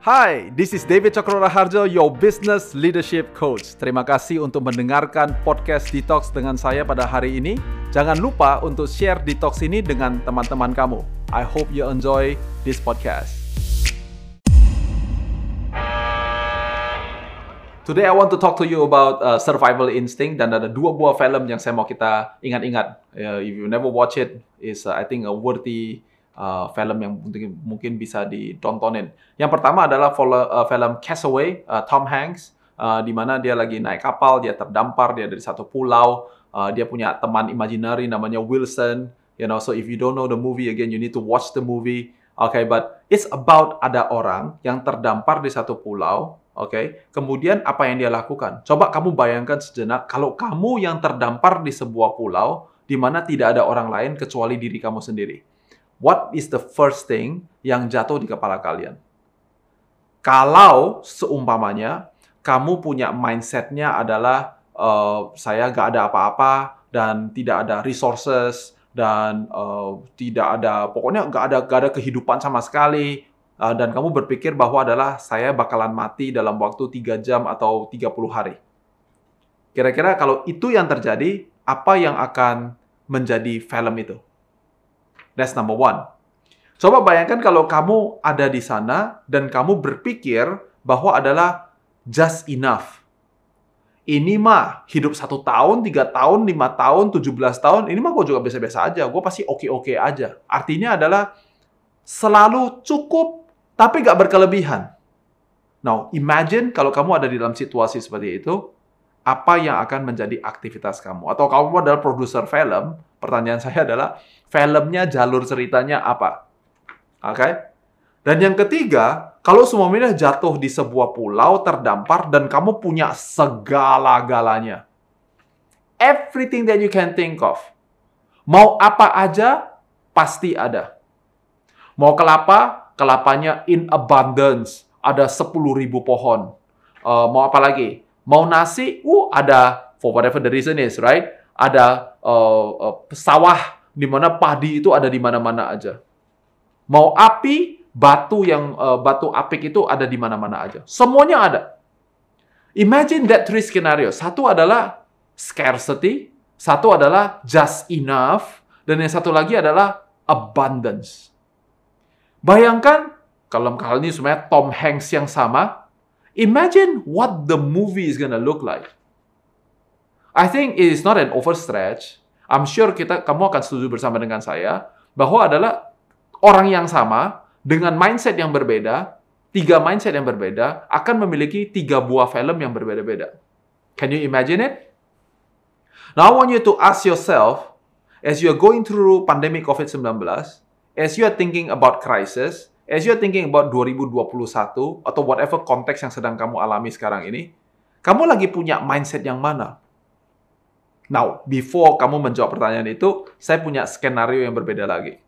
Hai, this is David Cokro Raharjo, your business leadership coach. Terima kasih untuk mendengarkan podcast Detox dengan saya pada hari ini. Jangan lupa untuk share Detox ini dengan teman-teman kamu. I hope you enjoy this podcast. Today I want to talk to you about uh, survival instinct dan ada dua buah film yang saya mau kita ingat-ingat. Uh, if you never watch it, is uh, I think a worthy uh, film yang mungkin, mungkin bisa ditontonin. Yang pertama adalah uh, film Castaway, uh, Tom Hanks, uh, di mana dia lagi naik kapal, dia terdampar, dia dari satu pulau, uh, dia punya teman imaginary namanya Wilson. You know, so if you don't know the movie again, you need to watch the movie. Okay, but it's about ada orang yang terdampar di satu pulau. Oke, okay? kemudian apa yang dia lakukan? Coba kamu bayangkan sejenak kalau kamu yang terdampar di sebuah pulau di mana tidak ada orang lain kecuali diri kamu sendiri what is the first thing yang jatuh di kepala kalian? Kalau seumpamanya kamu punya mindsetnya adalah uh, saya gak ada apa-apa dan tidak ada resources dan uh, tidak ada pokoknya gak ada gak ada kehidupan sama sekali uh, dan kamu berpikir bahwa adalah saya bakalan mati dalam waktu 3 jam atau 30 hari. Kira-kira kalau itu yang terjadi, apa yang akan menjadi film itu? That's number one. Coba bayangkan kalau kamu ada di sana dan kamu berpikir bahwa adalah just enough. Ini mah hidup satu tahun, tiga tahun, lima tahun, tujuh belas tahun, ini mah gue juga biasa-biasa aja. Gue pasti oke-oke aja. Artinya adalah selalu cukup, tapi gak berkelebihan. Now, imagine kalau kamu ada di dalam situasi seperti itu, apa yang akan menjadi aktivitas kamu? Atau kamu adalah produser film, pertanyaan saya adalah, filmnya, jalur ceritanya apa. Oke? Okay? Dan yang ketiga, kalau semuanya jatuh di sebuah pulau terdampar dan kamu punya segala-galanya. Everything that you can think of. Mau apa aja, pasti ada. Mau kelapa, kelapanya in abundance. Ada 10.000 pohon. Uh, mau apa lagi? Mau nasi, uh, ada for whatever the reason is, right? Ada uh, uh, sawah di mana padi itu ada di mana-mana aja. Mau api, batu yang uh, batu apik itu ada di mana-mana aja. Semuanya ada. Imagine that three scenario. Satu adalah scarcity, satu adalah just enough, dan yang satu lagi adalah abundance. Bayangkan kalau kali ini sebenarnya Tom Hanks yang sama. Imagine what the movie is gonna look like. I think it is not an overstretch I'm sure kita kamu akan setuju bersama dengan saya bahwa adalah orang yang sama dengan mindset yang berbeda, tiga mindset yang berbeda akan memiliki tiga buah film yang berbeda-beda. Can you imagine it? Now I want you to ask yourself as you are going through pandemic COVID-19, as you are thinking about crisis, as you are thinking about 2021 atau whatever konteks yang sedang kamu alami sekarang ini, kamu lagi punya mindset yang mana? Now, before kamu menjawab pertanyaan itu, saya punya skenario yang berbeda lagi.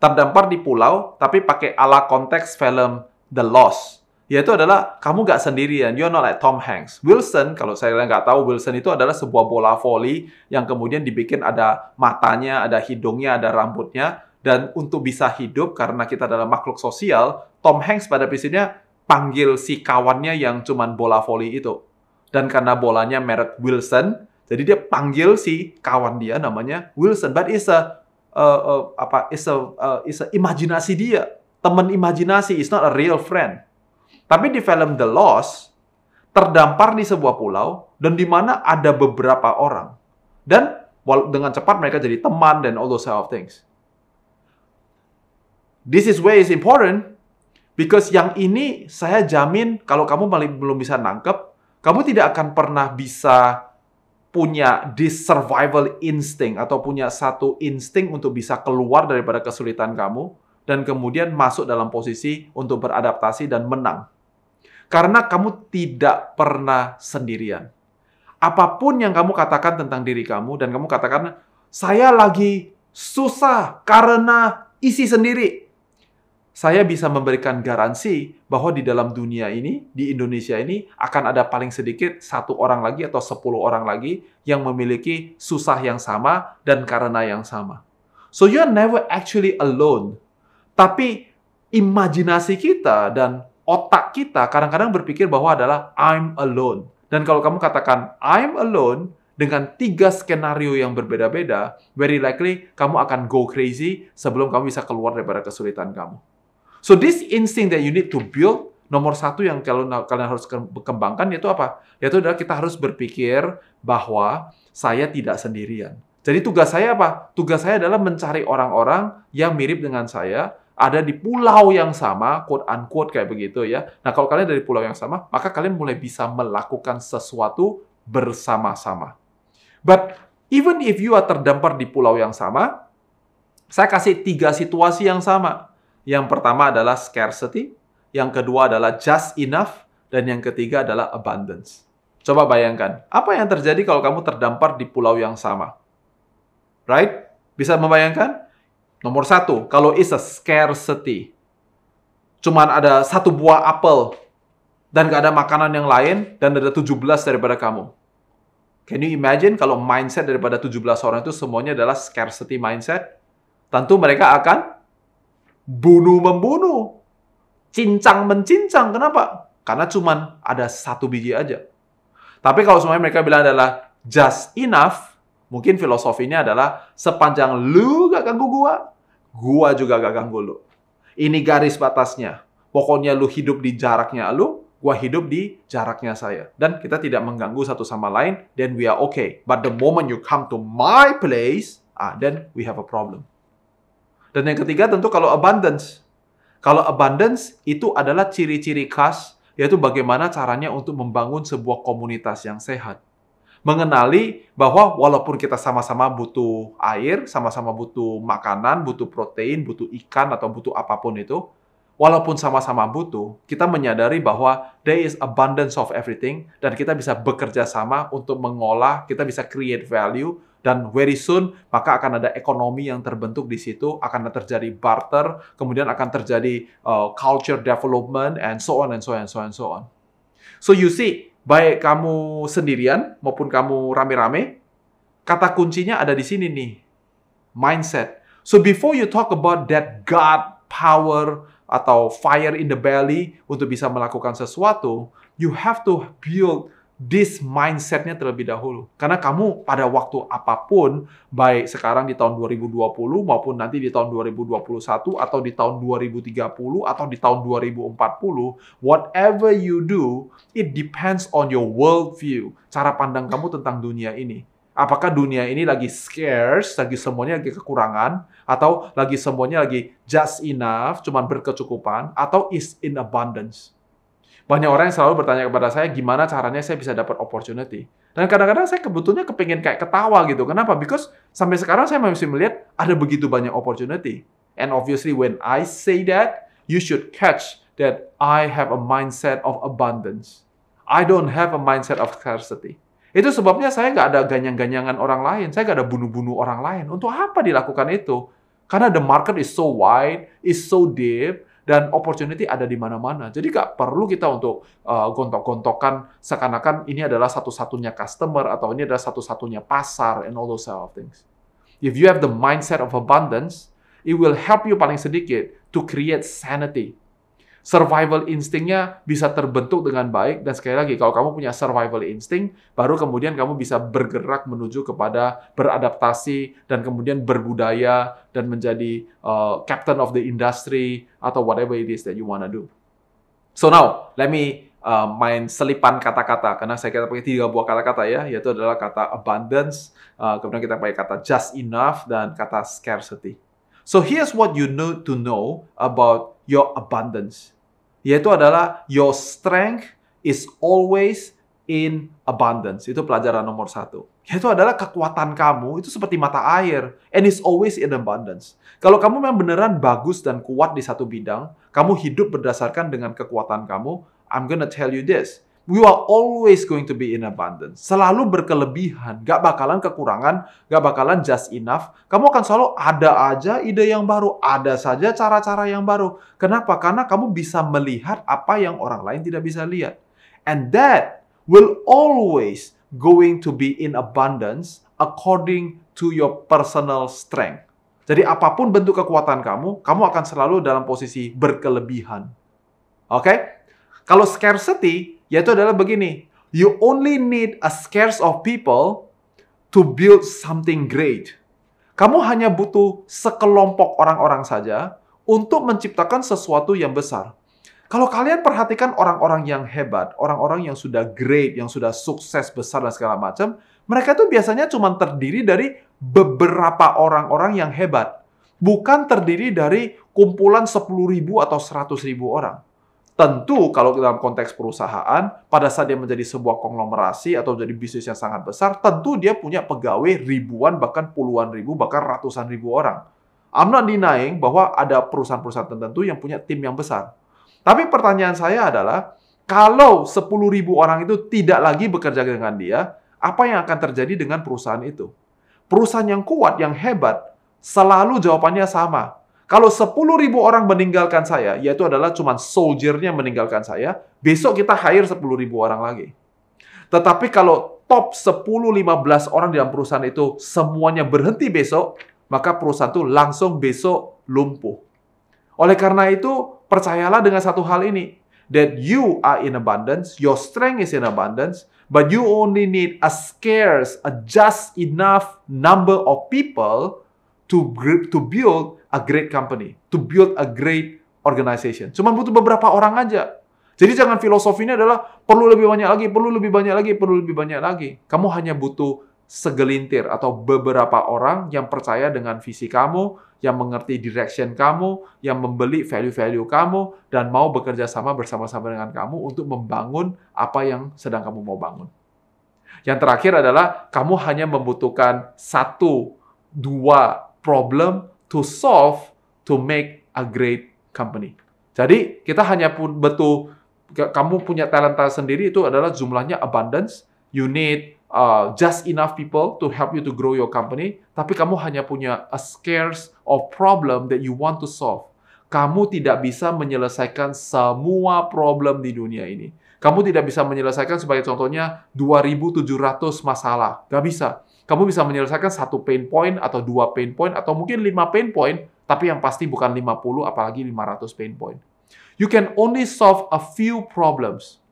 Terdampar di pulau, tapi pakai ala konteks film The Lost. Yaitu adalah, kamu gak sendirian, you're not like Tom Hanks. Wilson, kalau saya nggak tahu, Wilson itu adalah sebuah bola voli yang kemudian dibikin ada matanya, ada hidungnya, ada rambutnya. Dan untuk bisa hidup, karena kita adalah makhluk sosial, Tom Hanks pada prinsipnya panggil si kawannya yang cuman bola voli itu. Dan karena bolanya merek Wilson, jadi dia panggil si kawan dia namanya Wilson, but it's a uh, uh, apa? It's a uh, it's a imajinasi dia, teman imajinasi, it's not a real friend. Tapi di film The Lost terdampar di sebuah pulau dan di mana ada beberapa orang dan dengan cepat mereka jadi teman dan all those kind of things. This is where is important because yang ini saya jamin kalau kamu belum bisa nangkep, kamu tidak akan pernah bisa punya this survival instinct atau punya satu insting untuk bisa keluar daripada kesulitan kamu dan kemudian masuk dalam posisi untuk beradaptasi dan menang. Karena kamu tidak pernah sendirian. Apa pun yang kamu katakan tentang diri kamu dan kamu katakan saya lagi susah karena isi sendiri saya bisa memberikan garansi bahwa di dalam dunia ini, di Indonesia ini, akan ada paling sedikit satu orang lagi atau sepuluh orang lagi yang memiliki susah yang sama dan karena yang sama. So you are never actually alone. Tapi imajinasi kita dan otak kita kadang-kadang berpikir bahwa adalah I'm alone. Dan kalau kamu katakan I'm alone dengan tiga skenario yang berbeda-beda, very likely kamu akan go crazy sebelum kamu bisa keluar daripada kesulitan kamu. So this instinct that you need to build, nomor satu yang kalau kalian harus kembangkan yaitu apa? Yaitu adalah kita harus berpikir bahwa saya tidak sendirian. Jadi tugas saya apa? Tugas saya adalah mencari orang-orang yang mirip dengan saya, ada di pulau yang sama, quote unquote kayak begitu ya. Nah, kalau kalian dari pulau yang sama, maka kalian mulai bisa melakukan sesuatu bersama-sama. But even if you are terdampar di pulau yang sama, saya kasih tiga situasi yang sama. Yang pertama adalah scarcity, yang kedua adalah just enough, dan yang ketiga adalah abundance. Coba bayangkan, apa yang terjadi kalau kamu terdampar di pulau yang sama? Right? Bisa membayangkan? Nomor satu, kalau is a scarcity, cuman ada satu buah apel dan gak ada makanan yang lain dan ada 17 daripada kamu. Can you imagine kalau mindset daripada 17 orang itu semuanya adalah scarcity mindset? Tentu mereka akan bunuh-membunuh. Cincang-mencincang. Kenapa? Karena cuman ada satu biji aja. Tapi kalau semuanya mereka bilang adalah just enough, mungkin filosofinya adalah sepanjang lu gak ganggu gua, gua juga gak ganggu lu. Ini garis batasnya. Pokoknya lu hidup di jaraknya lu, gua hidup di jaraknya saya. Dan kita tidak mengganggu satu sama lain, then we are okay. But the moment you come to my place, ah, then we have a problem. Dan yang ketiga tentu kalau abundance. Kalau abundance itu adalah ciri-ciri khas, yaitu bagaimana caranya untuk membangun sebuah komunitas yang sehat mengenali bahwa walaupun kita sama-sama butuh air, sama-sama butuh makanan, butuh protein, butuh ikan atau butuh apa pun itu, walaupun sama-sama butuh, kita menyadari bahwa there is abundance of everything dan kita bisa bekerja sama untuk mengolah, kita bisa create value dan very soon maka akan ada ekonomi yang terbentuk di situ, akan terjadi barter, kemudian akan terjadi uh, culture development and so on and so on and so on and so on. So you see, baik kamu sendirian maupun kamu rame-rame, kata kuncinya ada di sini nih. Mindset. So before you talk about that God power atau fire in the belly untuk bisa melakukan sesuatu, you have to build this mindsetnya terlebih dahulu. Karena kamu pada waktu apa pun, baik sekarang di tahun 2020 maupun nanti di tahun 2021 atau di tahun 2030 atau di tahun 2040, whatever you do, it depends on your worldview. Cara pandang kamu tentang dunia ini. Apakah dunia ini lagi scarce, lagi semuanya lagi kekurangan, atau lagi semuanya lagi just enough, cuman berkecukupan, atau is in abundance? Banyak orang yang selalu bertanya kepada saya, gimana caranya saya bisa dapat opportunity. Dan kadang-kadang saya kebetulannya kepingin kayak ketawa gitu. Kenapa? Because sampai sekarang saya masih melihat ada begitu banyak opportunity. And obviously when I say that, you should catch that I have a mindset of abundance. I don't have a mindset of scarcity. Itu sebabnya saya nggak ada ganyang-ganyangan orang lain. Saya nggak ada bunuh-bunuh orang lain. Untuk apa dilakukan itu? Karena the market is so wide, is so deep, dan opportunity ada di mana-mana. Jadi nggak perlu kita untuk uh, gontok-gontokan seakan-akan ini adalah satu-satunya customer atau ini adalah satu-satunya pasar and all those sort of things. If you have the mindset of abundance, it will help you paling sedikit to create sanity survival instingnya bisa terbentuk dengan baik dan sekali lagi kalau kamu punya survival instinct baru kemudian kamu bisa bergerak menuju kepada beradaptasi dan kemudian berbudaya dan menjadi uh, captain of the industry atau whatever it is that you wanna do. So now let me uh, main selipan kata-kata karena saya kita pakai tiga buah kata-kata ya yaitu adalah kata abundance, uh, kemudian kita pakai kata just enough dan kata scarcity. So here's what you need to know about your abundance. Yaitu adalah your strength is always in abundance. Itu pelajaran nomor satu. Yaitu adalah kekuatan kamu itu seperti mata air. And is always in abundance. Kalau kamu memang beneran bagus dan kuat di satu bidang, kamu hidup berdasarkan dengan kekuatan kamu, I'm gonna tell you this you are always going to be in abundance. Selalu berkelebihan, gak bakalan kekurangan, gak bakalan just enough. Kamu akan selalu ada aja ide yang baru, ada saja cara-cara yang baru. Kenapa? Karena kamu bisa melihat apa yang orang lain tidak bisa lihat. And that will always going to be in abundance according to your personal strength. Jadi apa pun bentuk kekuatan kamu, kamu akan selalu dalam posisi berkelebihan. Oke? Okay? Kalau scarcity, yaitu adalah begini. You only need a scarce of people to build something great. Kamu hanya butuh sekelompok orang-orang saja untuk menciptakan sesuatu yang besar. Kalau kalian perhatikan orang-orang yang hebat, orang-orang yang sudah great, yang sudah sukses besar dan segala macam, mereka itu biasanya cuma terdiri dari beberapa orang-orang yang hebat. Bukan terdiri dari kumpulan 10.000 atau 100.000 orang. Tentu kalau dalam konteks perusahaan, pada saat dia menjadi sebuah konglomerasi atau jadi bisnis yang sangat besar, tentu dia punya pegawai ribuan, bahkan puluhan ribu, bahkan ratusan ribu orang. I'm not denying bahwa ada perusahaan-perusahaan tertentu yang punya tim yang besar. Tapi pertanyaan saya adalah, kalau 10 ribu orang itu tidak lagi bekerja dengan dia, apa yang akan terjadi dengan perusahaan itu? Perusahaan yang kuat, yang hebat, selalu jawabannya sama kalau 10 ribu orang meninggalkan saya, yaitu adalah cuma soldiernya meninggalkan saya, besok kita hire 10 ribu orang lagi. Tetapi kalau top 10-15 orang dalam perusahaan itu semuanya berhenti besok, maka perusahaan itu langsung besok lumpuh. Oleh karena itu, percayalah dengan satu hal ini, that you are in abundance, your strength is in abundance, but you only need a scarce, a just enough number of people to to build a great company, to build a great organization. Cuma butuh beberapa orang aja. Jadi jangan filosofinya adalah perlu lebih banyak lagi, perlu lebih banyak lagi, perlu lebih banyak lagi. Kamu hanya butuh segelintir atau beberapa orang yang percaya dengan visi kamu, yang mengerti direction kamu, yang membeli value-value kamu, dan mau bekerja sama bersama-sama dengan kamu untuk membangun apa yang sedang kamu mau bangun. Yang terakhir adalah kamu hanya membutuhkan satu, dua problem to solve to make a great company. Jadi kita hanya pun betul kamu punya talenta sendiri itu adalah jumlahnya abundance. You need uh, just enough people to help you to grow your company. Tapi kamu hanya punya a scarce of problem that you want to solve. Kamu tidak bisa menyelesaikan semua problem di dunia ini. Kamu tidak bisa menyelesaikan sebagai contohnya 2.700 masalah. Gak bisa kamu bisa menyelesaikan satu pain point atau dua pain point atau mungkin lima pain point, tapi yang pasti bukan 50 apalagi 500 pain point. You can only solve a few problems.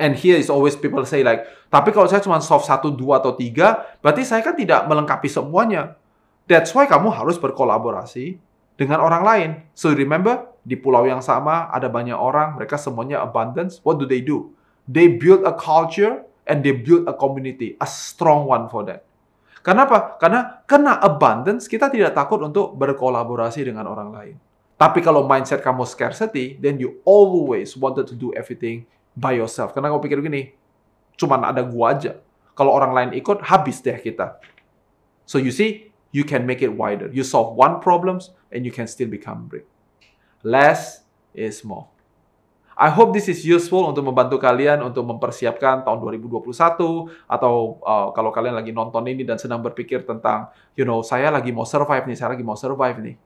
And here is always people say like, tapi kalau saya cuma solve satu, dua, atau tiga, berarti saya kan tidak melengkapi semuanya. That's why kamu harus berkolaborasi dengan orang lain. So remember, di pulau yang sama ada banyak orang, mereka semuanya abundance. What do they do? They build a culture and they build a community, a strong one for that. Kenapa? Karena kena abundance, kita tidak takut untuk berkolaborasi dengan orang lain. Tapi kalau mindset kamu scarcity, then you always wanted to do everything by yourself. Karena kamu pikir gini, cuman ada gua aja. Kalau orang lain ikut, habis deh kita. So you see, you can make it wider. You solve one problems, and you can still become big. Less is more. I hope this is useful untuk membantu kalian untuk mempersiapkan tahun 2021 atau uh, kalau kalian lagi nonton ini dan sedang berpikir tentang, you know, saya lagi mau survive nih, saya lagi mau survive nih.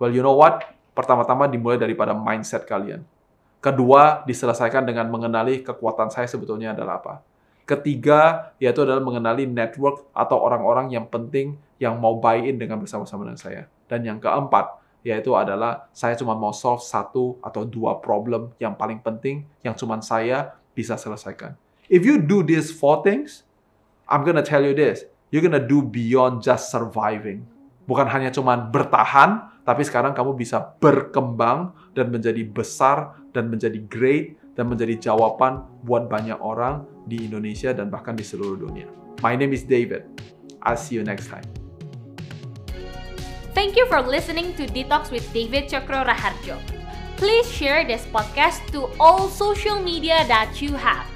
Well, you know what? Pertama-tama dimulai daripada mindset kalian. Kedua, diselesaikan dengan mengenali kekuatan saya sebetulnya adalah apa. Ketiga, yaitu adalah mengenali network atau orang-orang yang penting yang mau buy-in dengan bersama-sama dengan saya. Dan yang keempat, yaitu adalah saya cuma mau solve satu atau dua problem yang paling penting yang cuma saya bisa selesaikan. If you do these four things, I'm gonna tell you this, you're gonna do beyond just surviving. Bukan hanya cuma bertahan, tapi sekarang kamu bisa berkembang dan menjadi besar dan menjadi great dan menjadi jawaban buat banyak orang di Indonesia dan bahkan di seluruh dunia. My name is David. I'll see you next time. Thank you for listening to Detox with David Chokro Raharjo. Please share this podcast to all social media that you have.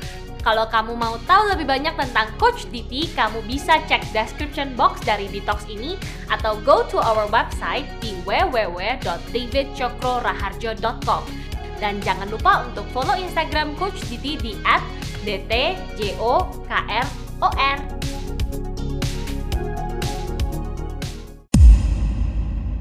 Kalau kamu mau tahu lebih banyak tentang Coach DT, kamu bisa cek description box dari Detox ini atau go to our website di www.davidcokroraharjo.com. Dan jangan lupa untuk follow Instagram Coach DT di @dtjokr.or.